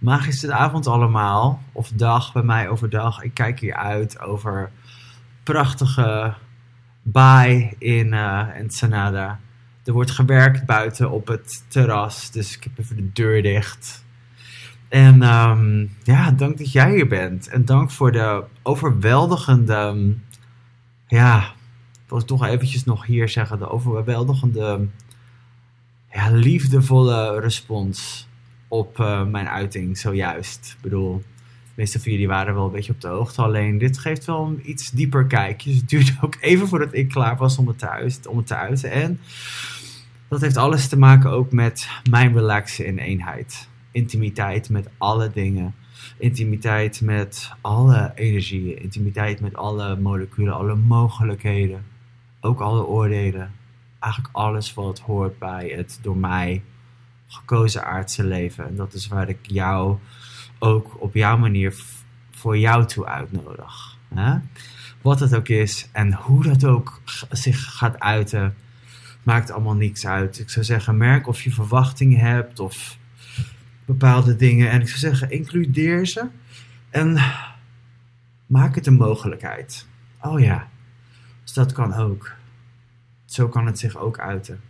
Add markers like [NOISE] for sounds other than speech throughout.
Magische avond allemaal, of dag bij mij overdag. Ik kijk hier uit over prachtige baai in uh, Ensenada. Er wordt gewerkt buiten op het terras, dus ik heb even de deur dicht. En um, ja, dank dat jij hier bent. En dank voor de overweldigende, ja, ik wil toch eventjes nog hier zeggen, de overweldigende, ja, liefdevolle respons op uh, mijn uiting zojuist. Ik bedoel, de meeste van jullie waren wel een beetje op de hoogte. Alleen dit geeft wel een iets dieper kijkje. Dus het duurde ook even voordat ik klaar was om het te, om het te uiten. En dat heeft alles te maken ook met mijn relaxen in eenheid. Intimiteit met alle dingen. Intimiteit met alle energieën. Intimiteit met alle moleculen, alle mogelijkheden. Ook alle oordelen. Eigenlijk alles wat hoort bij het door mij gekozen aardse leven. En dat is waar ik jou ook op jouw manier voor jou toe uitnodig. Hè? Wat het ook is en hoe dat ook zich gaat uiten, maakt allemaal niks uit. Ik zou zeggen, merk of je verwachtingen hebt of bepaalde dingen. En ik zou zeggen, includeer ze en maak het een mogelijkheid. Oh ja, dus dat kan ook. Zo kan het zich ook uiten.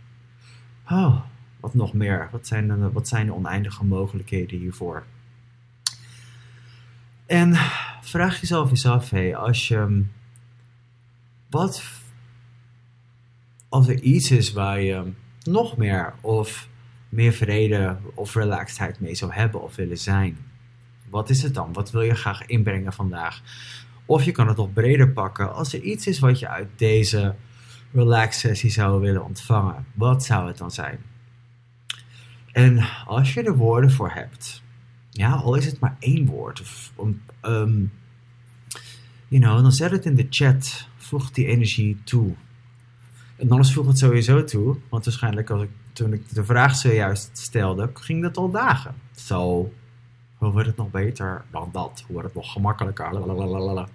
Oh, wat nog meer? Wat zijn de, wat zijn de oneindige mogelijkheden hiervoor? En vraag jezelf eens af, hey, als je. Wat. Als er iets is waar je nog meer of meer vrede of relaxedheid mee zou hebben of willen zijn. Wat is het dan? Wat wil je graag inbrengen vandaag? Of je kan het nog breder pakken. Als er iets is wat je uit deze relax sessie zou willen ontvangen, wat zou het dan zijn? En als je er woorden voor hebt, ja, al is het maar één woord, of um, you know, dan zet het in de chat, voeg die energie toe. En anders voeg het sowieso toe, want waarschijnlijk als ik, toen ik de vraag zojuist stelde, ging dat al dagen. Zo, hoe wordt het nog beter dan dat? Hoe wordt het nog gemakkelijker? Lalalala.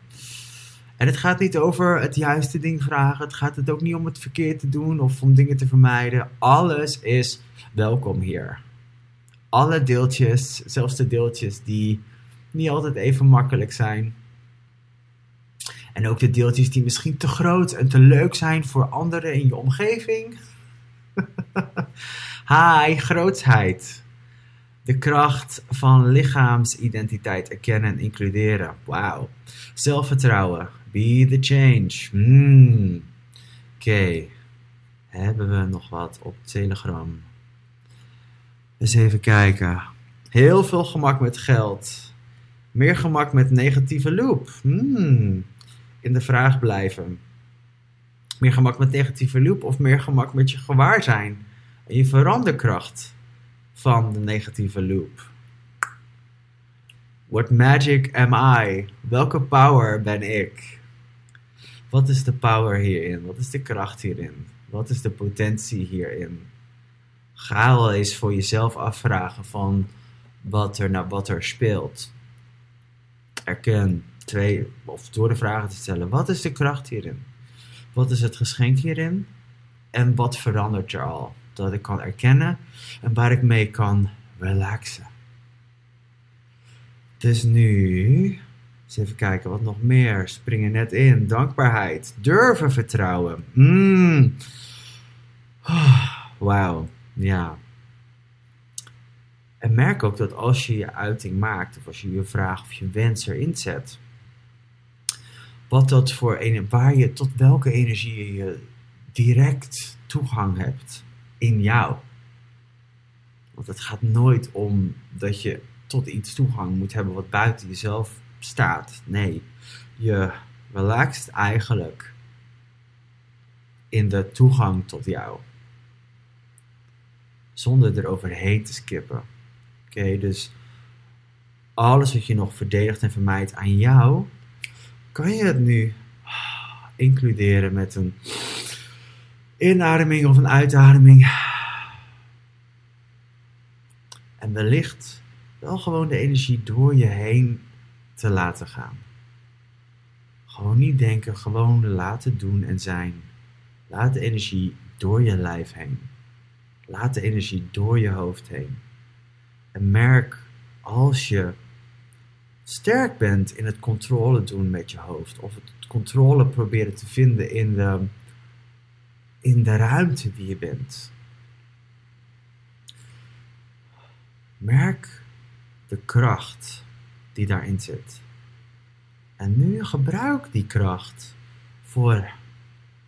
En het gaat niet over het juiste ding vragen. Het gaat het ook niet om het verkeerd te doen of om dingen te vermijden. Alles is welkom hier. Alle deeltjes, zelfs de deeltjes die niet altijd even makkelijk zijn. En ook de deeltjes die misschien te groot en te leuk zijn voor anderen in je omgeving. [LAUGHS] Hi, grootheid. De kracht van lichaamsidentiteit erkennen en includeren. Wauw. Zelfvertrouwen. Be the change. Mm. Oké. Hebben we nog wat op Telegram? Eens even kijken. Heel veel gemak met geld. Meer gemak met negatieve loop. Hmm. In de vraag blijven. Meer gemak met negatieve loop of meer gemak met je gewaarzijn en je veranderkracht van de negatieve loop. What magic am I? Welke power ben ik? Wat is de power hierin? Wat is de kracht hierin? Wat is de potentie hierin? Ga wel eens voor jezelf afvragen van wat er, nou, wat er speelt. Erken twee, of door de vragen te stellen, wat is de kracht hierin? Wat is het geschenk hierin? En wat verandert er al? Dat ik kan erkennen en waar ik mee kan relaxen. Dus nu, eens even kijken wat nog meer. Springen net in. Dankbaarheid. Durven vertrouwen. Mm. Wauw. Ja. En merk ook dat als je je uiting maakt, of als je je vraag of je wens erin zet, wat dat voor een, waar je tot welke energie je direct toegang hebt in jou. Want het gaat nooit om dat je tot iets toegang moet hebben wat buiten jezelf staat. Nee, je relaxt eigenlijk in de toegang tot jou zonder eroverheen te skippen. Oké, dus alles wat je nog verdedigt en vermijdt aan jou, kan je het nu includeren met een inademing of een uitademing. En wellicht wel gewoon de energie door je heen te laten gaan. Gewoon niet denken, gewoon laten doen en zijn. Laat de energie door je lijf heen. Laat de energie door je hoofd heen. En merk als je sterk bent in het controle doen met je hoofd, of het controle proberen te vinden in de, in de ruimte die je bent, merk de kracht die daarin zit. En nu gebruik die kracht voor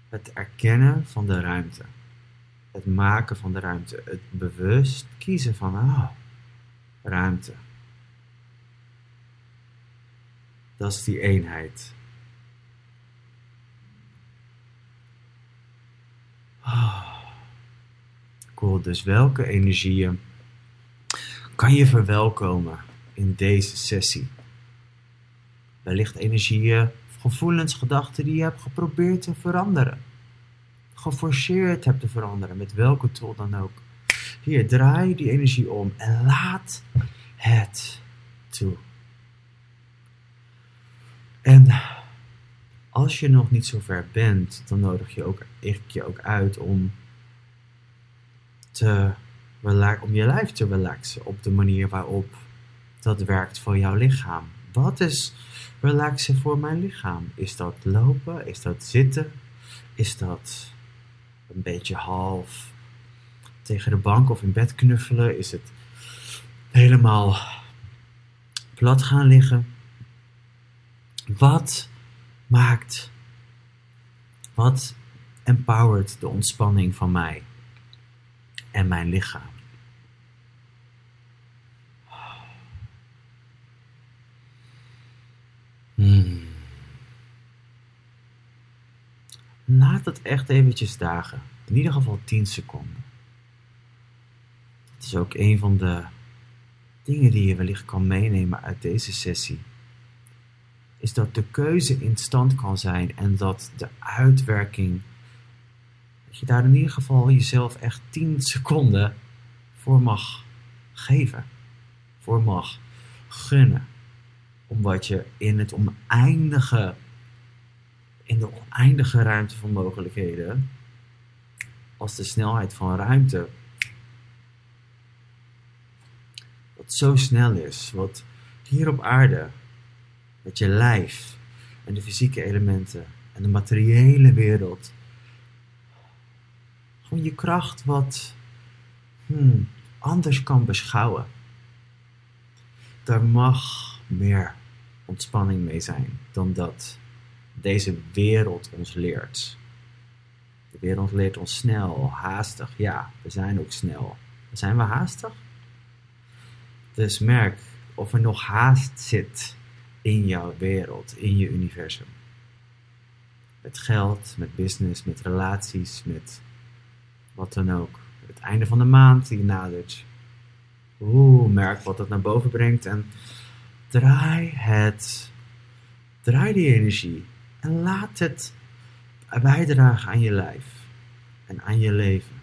het erkennen van de ruimte. Het maken van de ruimte. Het bewust kiezen van, oh, ruimte. Dat is die eenheid. Oh. Cool, dus welke energieën kan je verwelkomen in deze sessie? Wellicht energieën, gevoelens, gedachten die je hebt geprobeerd te veranderen. Geforceerd hebt te veranderen, met welke tool dan ook. Hier, draai die energie om en laat het toe. En als je nog niet zo ver bent, dan nodig je ook, ik je ook uit om, te om je lijf te relaxen op de manier waarop dat werkt voor jouw lichaam. Wat is relaxen voor mijn lichaam? Is dat lopen? Is dat zitten? Is dat een beetje half tegen de bank of in bed knuffelen? Is het helemaal plat gaan liggen? Wat maakt, wat empowert de ontspanning van mij en mijn lichaam? Hmm. Laat het echt eventjes dagen. In ieder geval 10 seconden. Het is ook een van de dingen die je wellicht kan meenemen uit deze sessie. Is dat de keuze in stand kan zijn en dat de uitwerking. Dat je daar in ieder geval jezelf echt 10 seconden voor mag geven. Voor mag gunnen omdat je in het oneindige, in de oneindige ruimte van mogelijkheden, als de snelheid van ruimte, wat zo snel is, wat hier op aarde, met je lijf en de fysieke elementen en de materiële wereld, gewoon je kracht wat hmm, anders kan beschouwen. Daar mag meer ontspanning mee zijn dan dat deze wereld ons leert. De wereld leert ons snel, haastig. Ja, we zijn ook snel. Zijn we haastig? Dus merk of er nog haast zit in jouw wereld, in je universum. Met geld, met business, met relaties, met wat dan ook. Het einde van de maand die nadert. Oeh, merk wat het naar boven brengt en Draai het. Draai die energie. En laat het bijdragen aan je lijf. En aan je leven.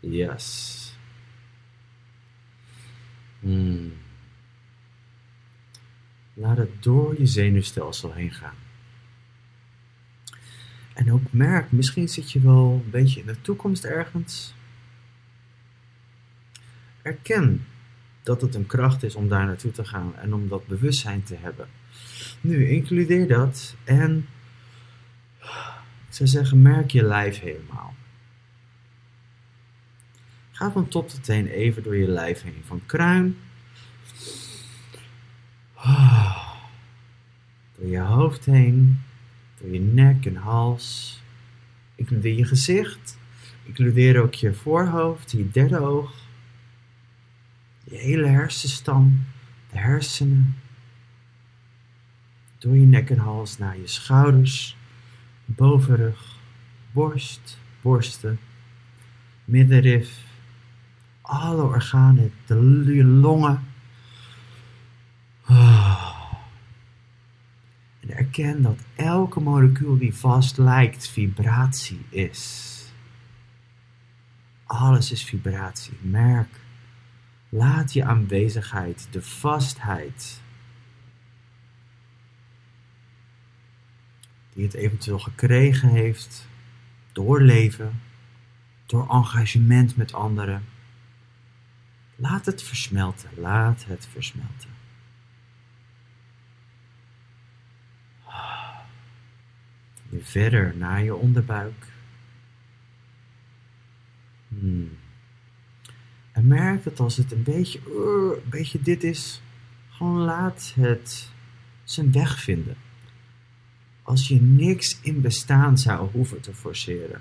Yes. Hmm. Laat het door je zenuwstelsel heen gaan. En ook merk, misschien zit je wel een beetje in de toekomst ergens. Erken dat het een kracht is om daar naartoe te gaan en om dat bewustzijn te hebben. Nu, includeer dat en ik zou zeggen, merk je lijf helemaal. Ga van top tot teen even door je lijf heen. Van kruin. Door je hoofd heen. Door je nek en hals. Includeer je gezicht. Includeer ook je voorhoofd, je derde oog je hele hersenstam, de hersenen, door je nek en hals naar je schouders, bovenrug, borst, borsten, middenrif, alle organen, de, longen. En erken dat elke molecuul die vast lijkt vibratie is. Alles is vibratie. Merk Laat je aanwezigheid, de vastheid, die het eventueel gekregen heeft door leven, door engagement met anderen, Laat het versmelten, laat het versmelten. Nu verder naar je onderbuik. Hmm. En merk dat als het een beetje, uh, een beetje dit is, gewoon laat het zijn weg vinden. Als je niks in bestaan zou hoeven te forceren,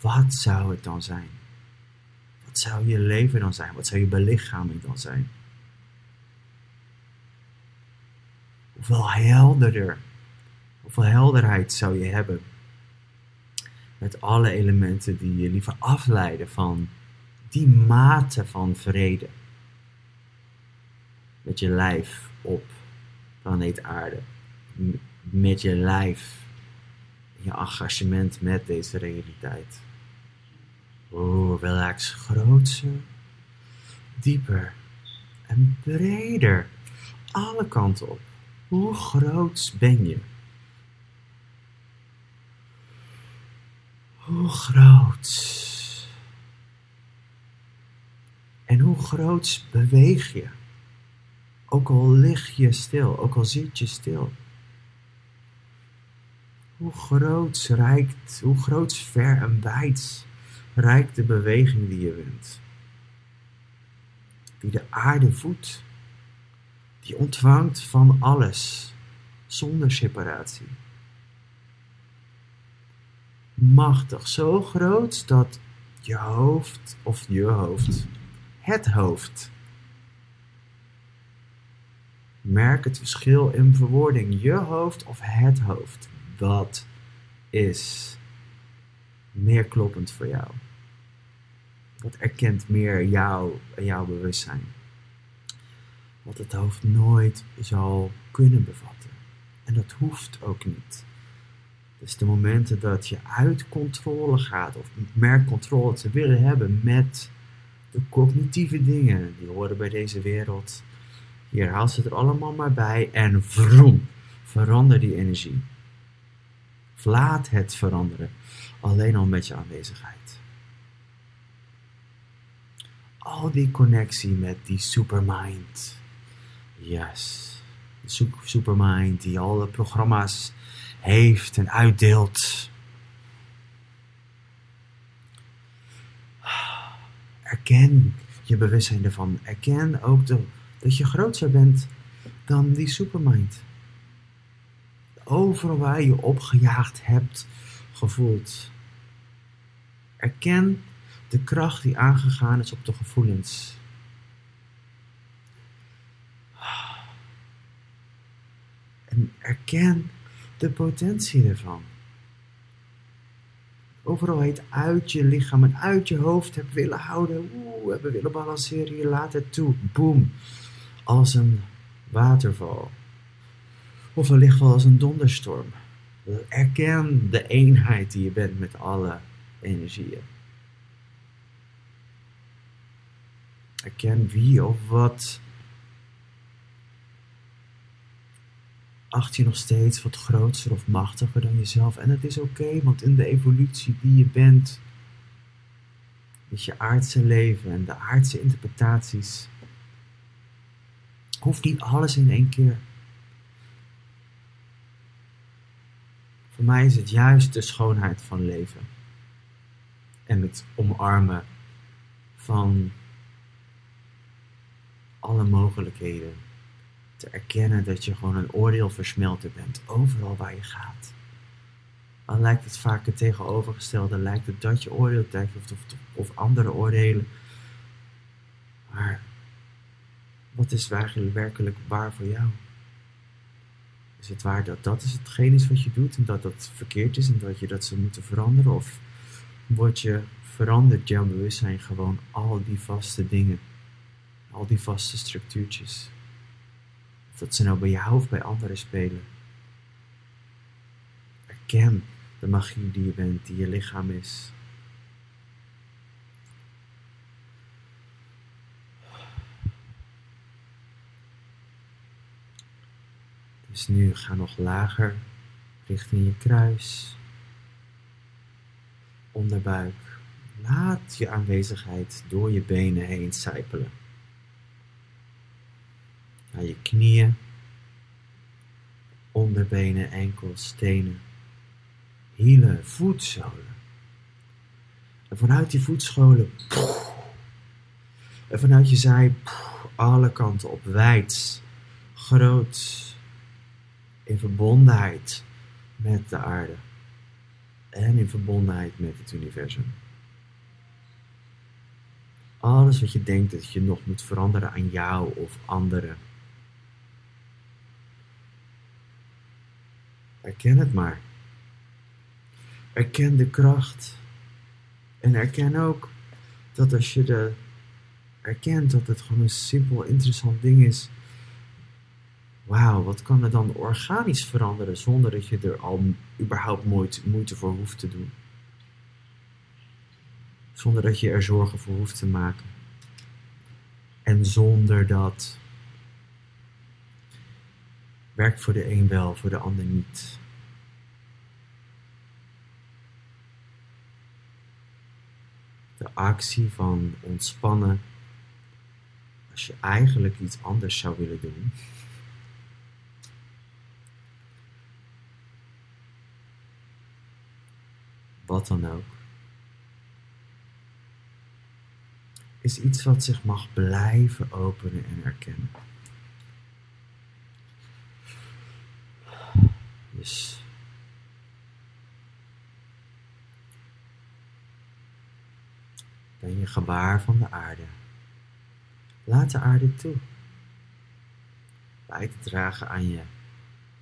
wat zou het dan zijn? Wat zou je leven dan zijn? Wat zou je belichaming dan zijn? Hoeveel helderder, hoeveel helderheid zou je hebben met alle elementen die je liever afleiden van die mate van vrede met je lijf op planeet Aarde, met je lijf, je engagement met deze realiteit. Oeh, relax grootser, dieper en breder. Alle kanten op. Hoe groot ben je? Hoe groot? En hoe groot beweeg je? Ook al lig je stil, ook al zit je stil. Hoe groot reikt, hoe groot ver en wijd reikt de beweging die je bent. Die de aarde voedt, die ontvangt van alles, zonder separatie. Machtig, zo groot dat je hoofd, of je hoofd, het hoofd. Merk het verschil in verwoording, je hoofd of het hoofd. Wat is meer kloppend voor jou? Dat erkent meer jou en jouw bewustzijn. Wat het hoofd nooit zal kunnen bevatten. En dat hoeft ook niet. Dus de momenten dat je uit controle gaat of merkt controle te willen hebben met de cognitieve dingen, die horen bij deze wereld. Hier haal ze er allemaal maar bij en vroom, verander die energie. Laat het veranderen, alleen al met je aanwezigheid. al die connectie met die supermind. Yes. De supermind die alle programma's heeft en uitdeelt. Erken je bewustzijn ervan. Erken ook dat je groter bent dan die supermind. Overal waar je opgejaagd hebt gevoeld. Erken de kracht die aangegaan is op de gevoelens. En erken de potentie ervan. Overal het uit je lichaam en uit je hoofd hebt willen houden. Oeh, hebben willen balanceren. Je laat het toe. Boom. Als een waterval. Of wellicht wel als een donderstorm. Erken de eenheid die je bent met alle energieën. Erken wie of wat acht je nog steeds wat groter of machtiger dan jezelf. En het is oké, want in de evolutie die je bent, is je aardse leven en de aardse interpretaties, hoeft niet alles in één keer. Voor mij is het juist de schoonheid van leven en het omarmen van alle mogelijkheden. Te erkennen dat je gewoon een oordeelversmelter bent, overal waar je gaat. Dan lijkt het vaak het tegenovergestelde, lijkt het dat je oordeelt of, of, of andere oordelen. Maar wat is eigenlijk werkelijk waar voor jou? Is het waar dat dat is hetgeen is wat je doet en dat dat verkeerd is en dat je dat zou moeten veranderen? Of word je verandert jouw bewustzijn gewoon al die vaste dingen al die vaste structuurtjes. Dat ze nou bij jou of bij anderen spelen. Erken de magie die je bent, die je lichaam is. Dus nu ga nog lager richting je kruis, onderbuik, Laat je aanwezigheid door je benen heen sijpelen. Naar je knieën, onderbenen, enkels, tenen, hielen, voetzolen. En vanuit die voetscholen, en vanuit je zij, alle kanten op, wijd, groot, in verbondenheid met de aarde en in verbondenheid met het universum. Alles wat je denkt dat je nog moet veranderen aan jou of anderen. Erken het maar. Erken de kracht. En erken ook dat als je de erkent dat het gewoon een simpel, interessant ding is. Wauw, wat kan er dan organisch veranderen zonder dat je er al überhaupt moeite voor hoeft te doen? Zonder dat je er zorgen voor hoeft te maken. En zonder dat werkt voor de een wel, voor de ander niet. De actie van ontspannen als je eigenlijk iets anders zou willen doen. Wat dan ook. Is iets wat zich mag blijven openen en erkennen. Dus. Ben je gebaar van de aarde. Laat de aarde toe. Bij te dragen aan je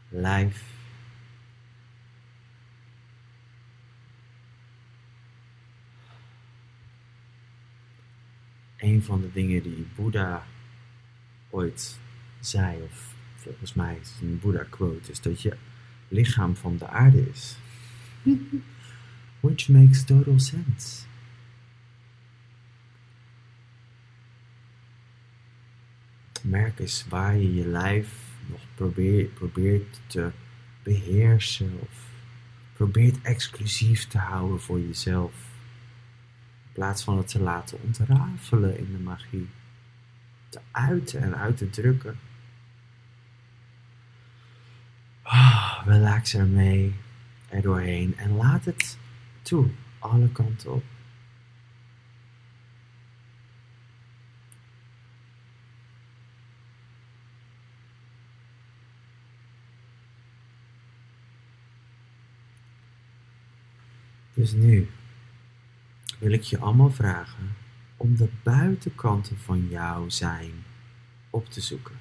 lijf. Een van de dingen die Boeddha ooit zei, of volgens mij is het een Boeddha-quote, is dat je lichaam van de aarde is. Which makes total sense. merk eens waar je je lijf nog probeert, probeert te beheersen of probeert exclusief te houden voor jezelf. In plaats van het te laten ontrafelen in de magie. Te uiten en uit te drukken. Oh, relax ermee, er doorheen en laat het toe, alle kanten op. Dus nu wil ik je allemaal vragen om de buitenkanten van jouw zijn op te zoeken.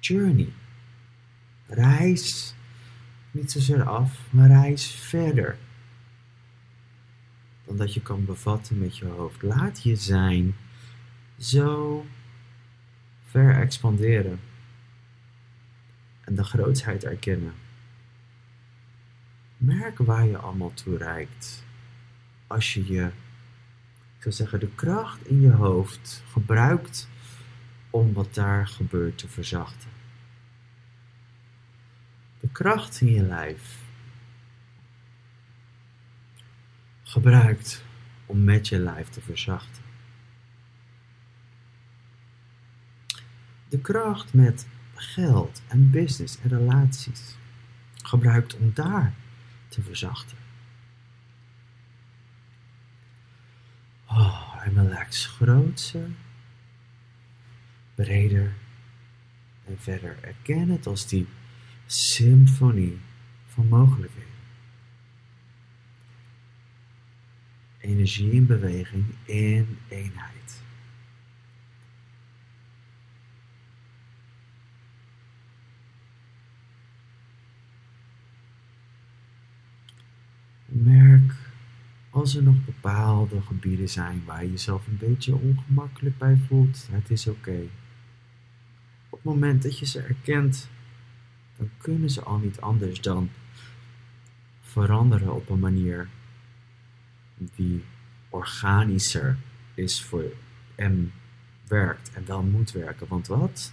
Journey. Reis niet zozeer af, maar reis verder dan dat je kan bevatten met je hoofd. Laat je zijn zo ver expanderen en de grootsheid erkennen. Merk waar je allemaal toe reikt. Als je je, ik zou zeggen, de kracht in je hoofd gebruikt om wat daar gebeurt te verzachten. Kracht in je lijf gebruikt om met je lijf te verzachten. De kracht met geld en business en relaties gebruikt om daar te verzachten. Oh, en relax grootser, breder en verder. Erken het als die symfonie van mogelijkheden. Energie in beweging in eenheid. Merk als er nog bepaalde gebieden zijn waar je jezelf een beetje ongemakkelijk bij voelt. Het is oké. Op het moment dat je ze erkent, dan kunnen ze al niet anders dan veranderen op een manier die organischer is voor en werkt en wel moet werken. Want wat?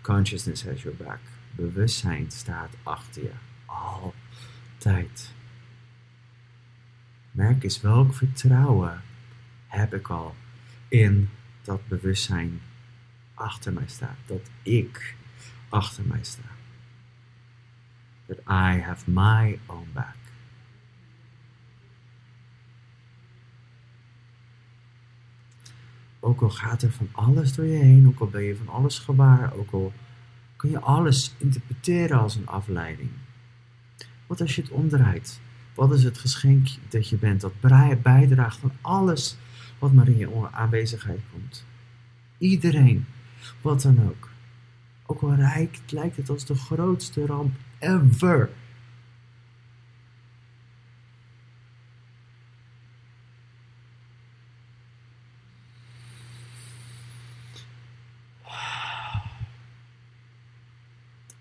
Consciousness has your back. Bewustzijn staat achter je. Altijd. Merk eens welk vertrouwen heb ik al in dat bewustzijn achter mij staat. Dat ik achter mij sta. That I have my own back. Ook al gaat er van alles door je heen, ook al ben je van alles gewaar, ook al kun je alles interpreteren als een afleiding. Wat als je het omdraait? Wat is het geschenk dat je bent, dat bijdraagt aan alles wat maar in je aanwezigheid komt? Iedereen, wat dan ook. Ook al rijk, lijkt het als de grootste ramp ever.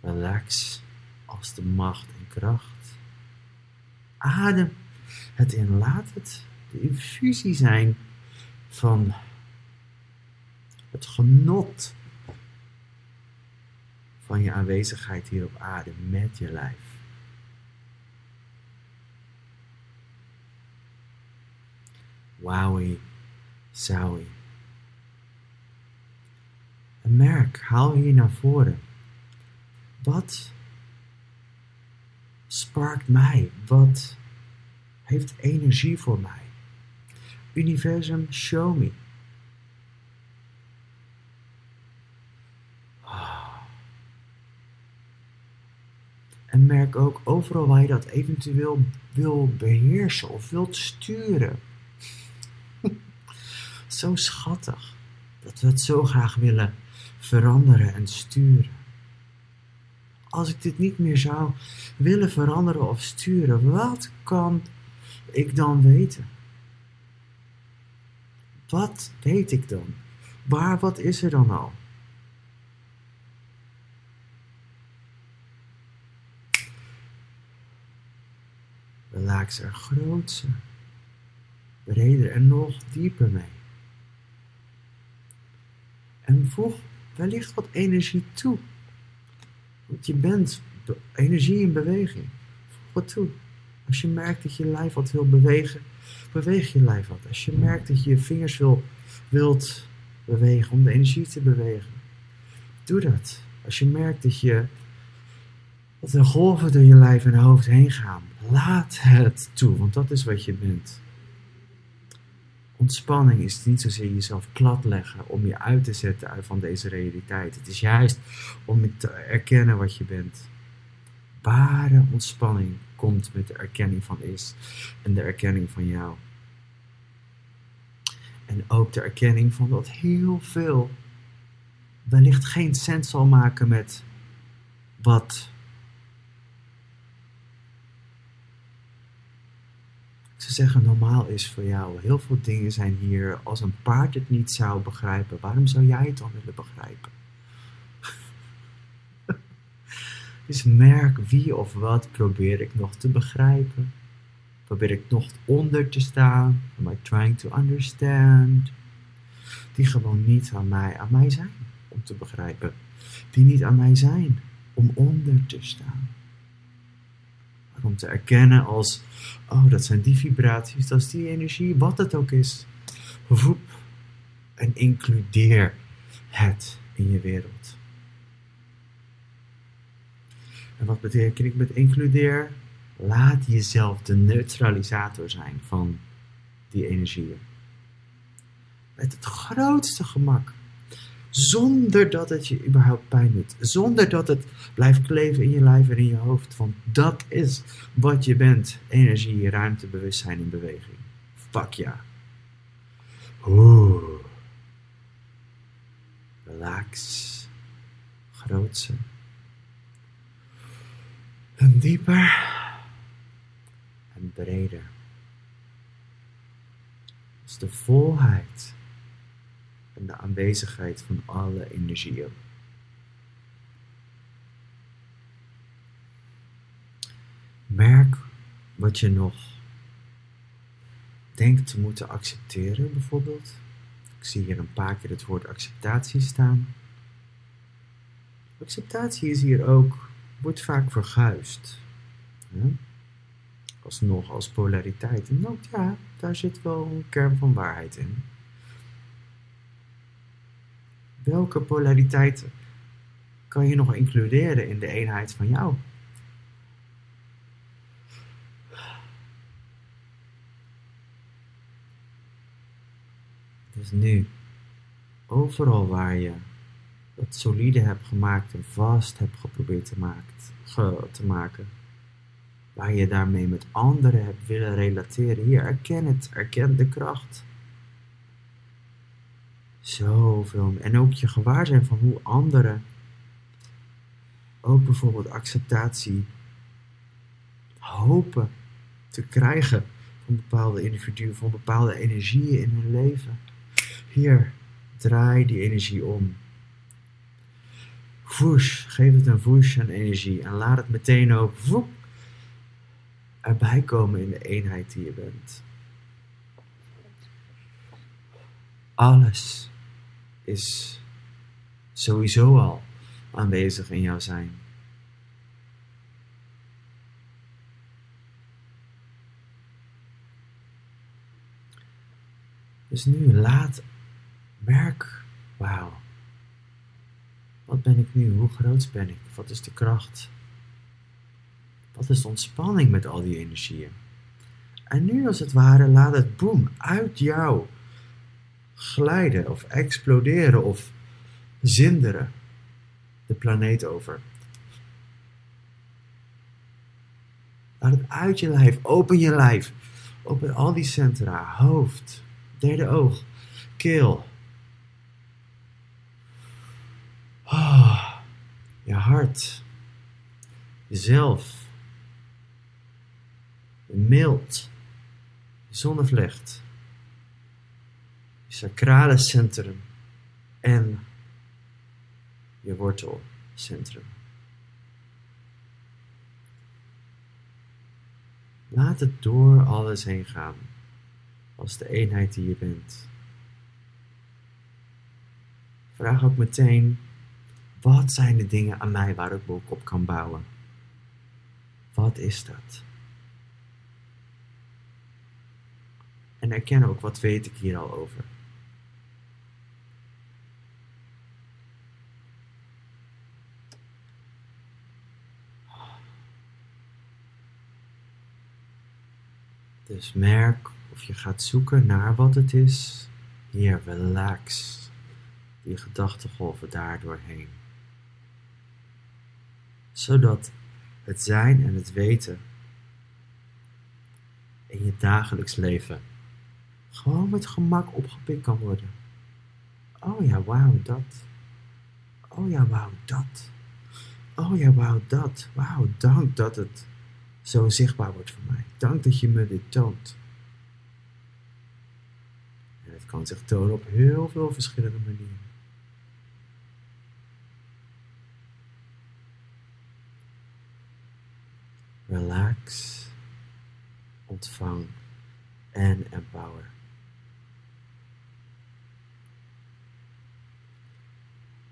Relax als de macht en kracht. Adem het in, laat het de infusie zijn van het genot van je aanwezigheid hier op aarde met je lijf. Wowie, zowie. En merk, haal hier naar voren. Wat sparkt mij? Wat heeft energie voor mij? Universum, show me. En merk ook overal waar je dat eventueel wil beheersen of wilt sturen. [LAUGHS] zo schattig dat we het zo graag willen veranderen en sturen. Als ik dit niet meer zou willen veranderen of sturen, wat kan ik dan weten? Wat weet ik dan? Waar, wat is er dan al? Relax er grootser, breder en nog dieper mee. En voeg wellicht wat energie toe. Want je bent energie in beweging. Voeg wat toe. Als je merkt dat je lijf wat wil bewegen, beweeg je lijf wat. Als je merkt dat je je vingers wil, wilt bewegen om de energie te bewegen, doe dat. Als je merkt dat je dat er golven door je lijf en hoofd heen gaan, laat het toe, want dat is wat je bent. Ontspanning is niet zozeer jezelf platleggen om je uit te zetten van deze realiteit. Het is juist om te erkennen wat je bent. Ware ontspanning komt met de erkenning van is en de erkenning van jou. En ook de erkenning van dat heel veel wellicht geen sens zal maken met wat ze zeggen normaal is voor jou. Heel veel dingen zijn hier. Als een paard het niet zou begrijpen, waarom zou jij het dan willen begrijpen? [LAUGHS] dus merk wie of wat probeer ik nog te begrijpen. Probeer ik nog onder te staan. Am I trying to understand? Die gewoon niet aan mij, aan mij zijn om te begrijpen. Die niet aan mij zijn om onder te staan om te erkennen als, oh, dat zijn die vibraties, dat is die energie, wat het ook is. Voep en includeer het in je wereld. En wat betekent ik met includeer? Laat jezelf de neutralisator zijn van die energieën. Met het grootste gemak. Zonder dat het je überhaupt pijn doet. Zonder dat het blijft kleven in je lijf en in je hoofd. Want dat is wat je bent. Energie, ruimte, bewustzijn in beweging. Fuck ja. Oeh. Relax. Grootse. En dieper. En breder. Dat is de volheid en de aanwezigheid van alle energieën. Merk wat je nog denkt te moeten accepteren, bijvoorbeeld. Ik zie hier een paar keer het woord acceptatie staan. Acceptatie is hier ook, wordt vaak verguisd. alsnog als polariteit. En ook ja, daar zit wel een kern van waarheid in. Welke polariteiten kan je nog includeren in de eenheid van jou? Dus nu, overal waar je dat solide hebt gemaakt en vast hebt geprobeerd te, te maken, waar je daarmee met anderen hebt willen relateren, hier, erken het, erken de kracht. Zoveel. En ook je gewaar zijn van hoe anderen ook bijvoorbeeld acceptatie hopen te krijgen van bepaalde individuen, van bepaalde energieën in hun leven. Hier, draai die energie om. Whoosh, geef het een whoosh aan energie en laat het meteen ook woep, erbij komen in de eenheid die je bent. Alles is sowieso al aanwezig in jouw zijn. Dus nu laat, merk, wauw, wat ben ik nu? Hoe groot ben ik? Wat is de kracht? Wat is de ontspanning met al die energieën? En nu als het ware laat het boem uit jou glijden of exploderen of zinderen de planeet over. Laat het uit je lijf, open je lijf. Open al die centra, hoofd, derde oog, keel. Oh, je hart, jezelf, je mild, zonnevlecht, sacrale centrum en je wortelcentrum. Laat het door alles heen gaan, als de eenheid die je bent. Vraag ook meteen, wat zijn de dingen aan mij waar ik ook op kan bouwen? Wat is dat? En erken ook, wat weet ik hier al over? Dus merk of je gaat zoeken naar wat het is. Hier, relax. Die gedachtengolven daar doorheen. Zodat het zijn en het weten in je dagelijks leven gewoon met gemak opgepikt kan worden. Oh ja, wauw, dat. Oh ja, wauw, dat. Oh ja, wauw, dat. Wauw, dank dat het zo zichtbaar wordt voor mij. Dank dat je me dit toont. En het kan zich tonen op heel veel verschillende manieren. Relax, ontvang en empower.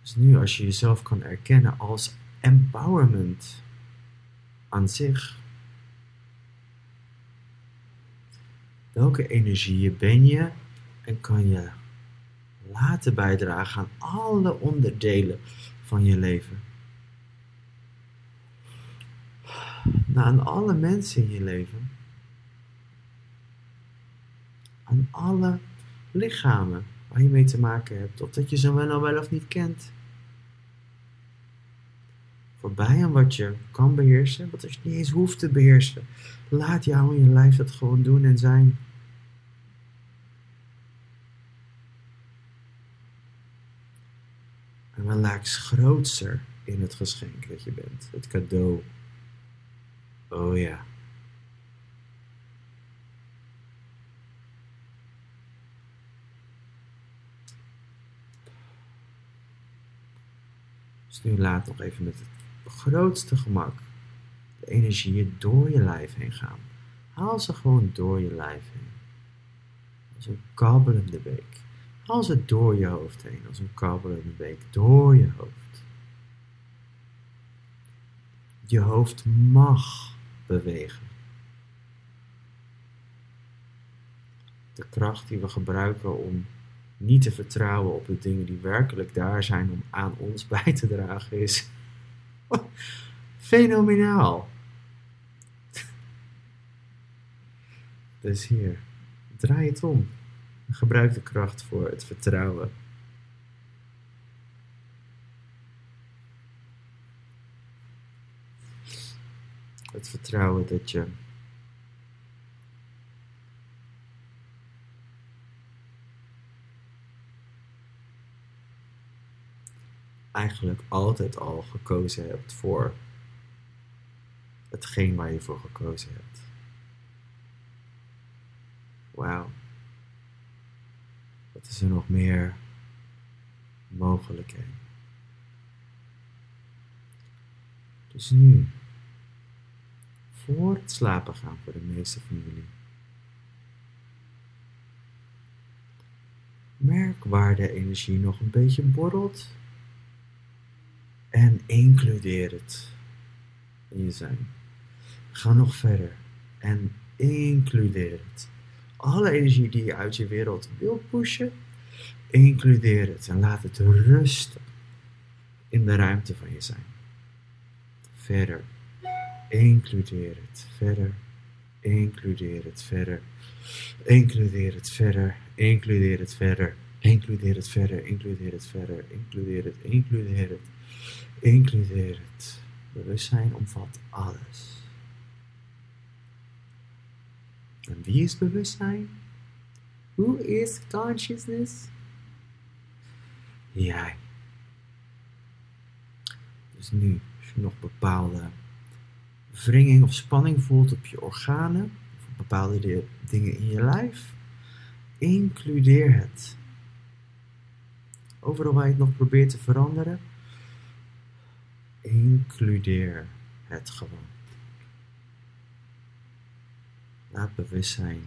Dus nu als je jezelf kan erkennen als empowerment aan zich, Welke energieën ben je en kan je laten bijdragen aan alle onderdelen van je leven? Nou, aan alle mensen in je leven. Aan alle lichamen waar je mee te maken hebt, of dat je ze wel, wel of niet kent. Voorbij aan wat je kan beheersen, wat je niet eens hoeft te beheersen. Laat jou en je lijf dat gewoon doen en zijn. En relax grootser in het geschenk dat je bent. Het cadeau. Oh ja. Dus nu laat nog even met het grootste gemak de energieën door je lijf heen gaan. Haal ze gewoon door je lijf heen. Als een kabbelende beek. Haal ze door je hoofd heen. Als een kabbelende beek door je hoofd. Je hoofd mag bewegen. de kracht die we gebruiken om niet te vertrouwen op de dingen die werkelijk daar zijn om aan ons bij te dragen, is fenomenaal. Dus hier, draai het om. Gebruik de kracht voor het vertrouwen. Het vertrouwen dat je eigenlijk altijd al gekozen hebt voor hetgeen waar je voor gekozen hebt. Wauw. Wat is er nog meer mogelijkheden? Dus nu, voor het slapen gaan voor de meeste van jullie, merk waar de energie nog een beetje borrelt en includeer het in je zijn. Ga nog verder en includeer het. Alle energie die je uit je wereld wilt pushen, includeer het en laat het rusten in de ruimte van je zijn. Verder, includeer het. Verder, includeer het. Verder, includeer het. Verder, includeer het. Verder, includeer het. Verder, includeer het. Verder, includeer het. Includeer het. Includeer het. Bewustzijn omvat alles. En wie is bewustzijn? Who is consciousness? Jij. Dus nu, als je nog bepaalde wringing of spanning voelt op je organen, of bepaalde dingen in je lijf, includeer het. Overal waar je het nog probeert te veranderen, includeer het gewoon. Laat bewustzijn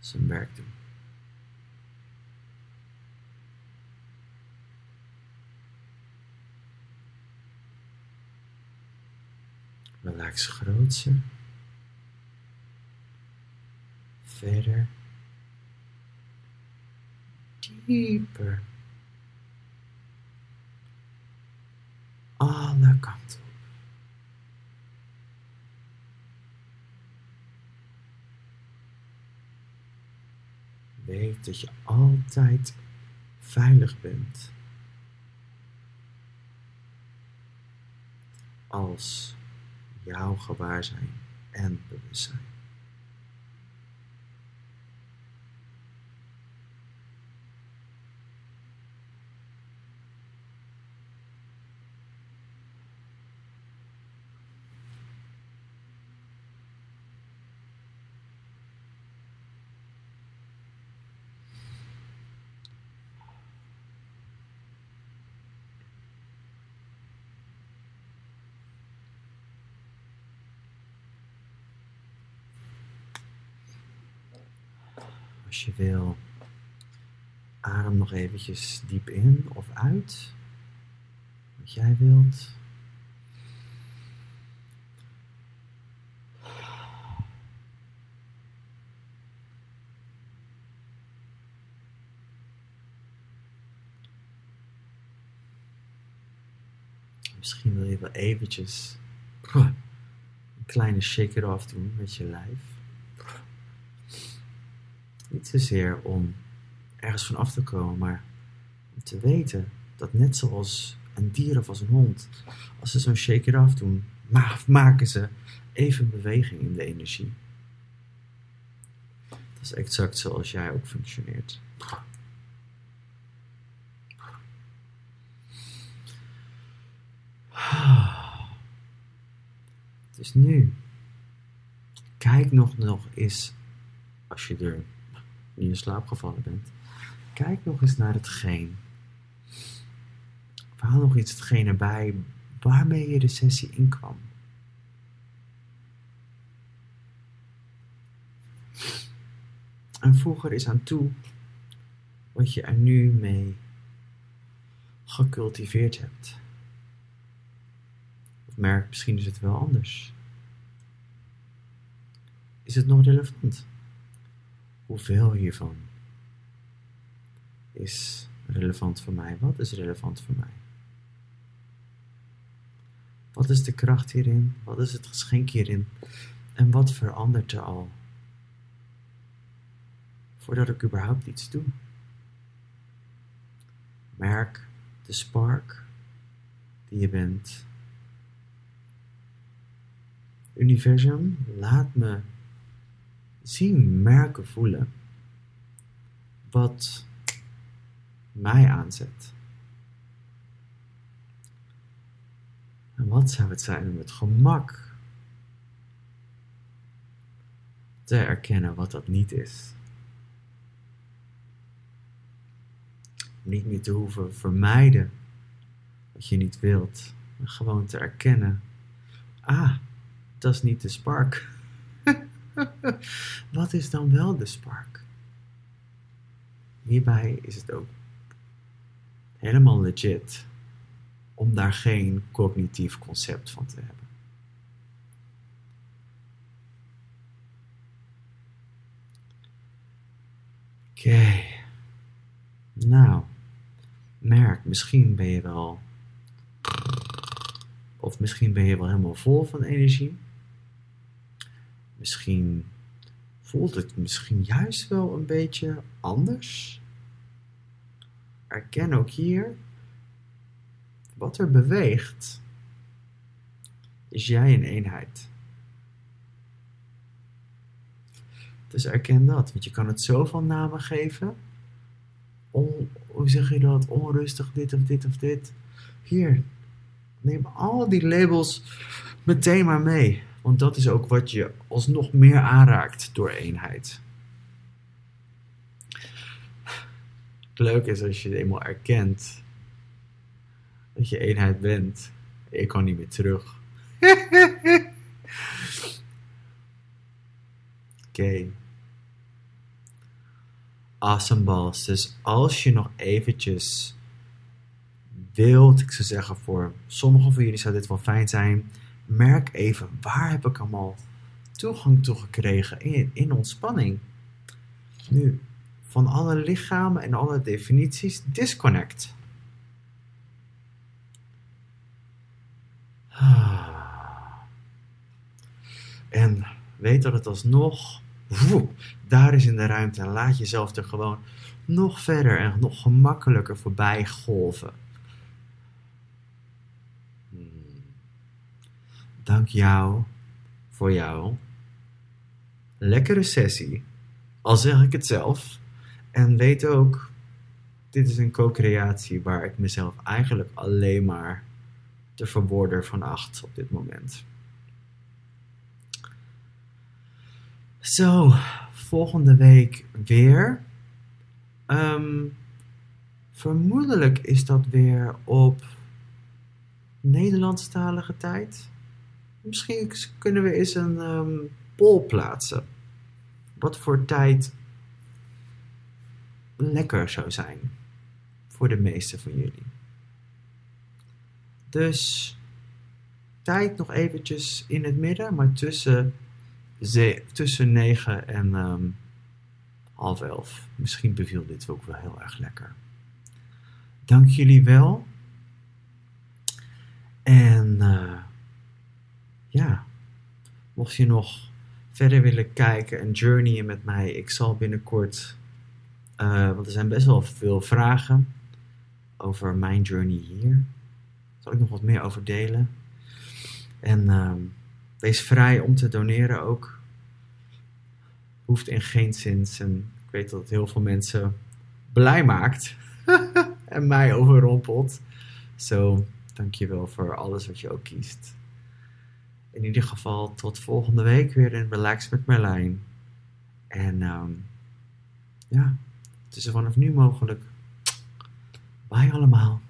zijn werk doen. Relax grootser. Verder. Dieper. Alle kanten. Weet dat je altijd veilig bent. Als jouw gewaarzijn en bewustzijn. Als je wil, adem nog eventjes diep in of uit. Wat jij wilt. Misschien wil je wel eventjes [LAUGHS] een kleine shake-it-off doen met je lijf. Niet zozeer om ergens van af te komen, maar om te weten dat net zoals een dier of als een hond, als ze zo'n shake it off doen, maken ze even beweging in de energie. Dat is exact zoals jij ook functioneert. Dus nu, kijk nog, nog eens, als je er in je slaap gevallen bent, kijk nog eens naar hetgeen. Haal nog iets hetgeen erbij waarmee je de sessie inkwam. En voeg er eens aan toe wat je er nu mee gecultiveerd hebt. Of merk, misschien is het wel anders. is het nog relevant? Hoeveel hiervan is relevant voor mij? Wat is relevant voor mij? Wat is de kracht hierin? Wat is het geschenk hierin? En wat verandert er al? Voordat ik überhaupt iets doe. Merk de spark die je bent. Universum, laat me zien, merken, voelen wat mij aanzet. En wat zou het zijn om het gemak te erkennen wat dat niet is? Niet meer te hoeven vermijden wat je niet wilt, maar gewoon te erkennen: ah, dat is niet de spark. [LAUGHS] wat is dan wel de spark? Hierbij is het ook helemaal legit om daar geen cognitief concept van te hebben. Oké. Nou, merk, misschien ben je wel. Of misschien ben je wel helemaal vol van energie. Misschien voelt het misschien juist wel een beetje anders. Erken ook hier wat er beweegt, is jij een eenheid. Dus erken dat, want je kan het zoveel namen geven. Hoe zeg je dat? Onrustig, dit of dit of dit. Hier, neem al die labels meteen maar mee. Want dat is ook wat je alsnog meer aanraakt door eenheid. Het leuke is als je het eenmaal erkent dat je eenheid bent. Ik kan niet meer terug. [LAUGHS] Oké. Okay. Balls. Dus als je nog eventjes wilt, ik zou zeggen voor sommigen van jullie zou dit wel fijn zijn. Merk even, waar heb ik allemaal toegang toe gekregen in, in ontspanning? Nu, van alle lichamen en alle definities, disconnect. En weet dat het alsnog daar is in de ruimte. En laat jezelf er gewoon nog verder en nog gemakkelijker voorbij golven. Dank jou voor jou. Lekkere sessie. Al zeg ik het zelf. En weet ook, dit is een co-creatie waar ik mezelf eigenlijk alleen maar de verwoorder van acht op dit moment. Zo, volgende week weer. Ehm, vermoedelijk is dat weer op Nederlandstalige tijd. Misschien kunnen we eens een um, poll plaatsen. Wat voor tijd lekker zou zijn voor de meeste van jullie. Dus tijd nog eventjes in het midden, maar tussen, tussen 9 en um, half 11. Misschien beviel dit ook wel heel erg lekker. Dank jullie wel. En uh, ja, mocht je nog verder willen kijken en journeyen met mij, ik zal binnenkort, uh, want er zijn best wel veel vragen over mijn journey hier zal ik nog wat meer over delen. En uh, wees vrij om te doneren ook. Hoeft in geen zin. En ik weet dat het heel veel mensen blij maakt. [LAUGHS] en mij overrompelt. Zo, so, dankjewel voor alles wat je ook kiest. In ieder geval tot volgende week weer in Relax met Merlijn. En um, ja, het is vanaf nu mogelijk. Bye allemaal.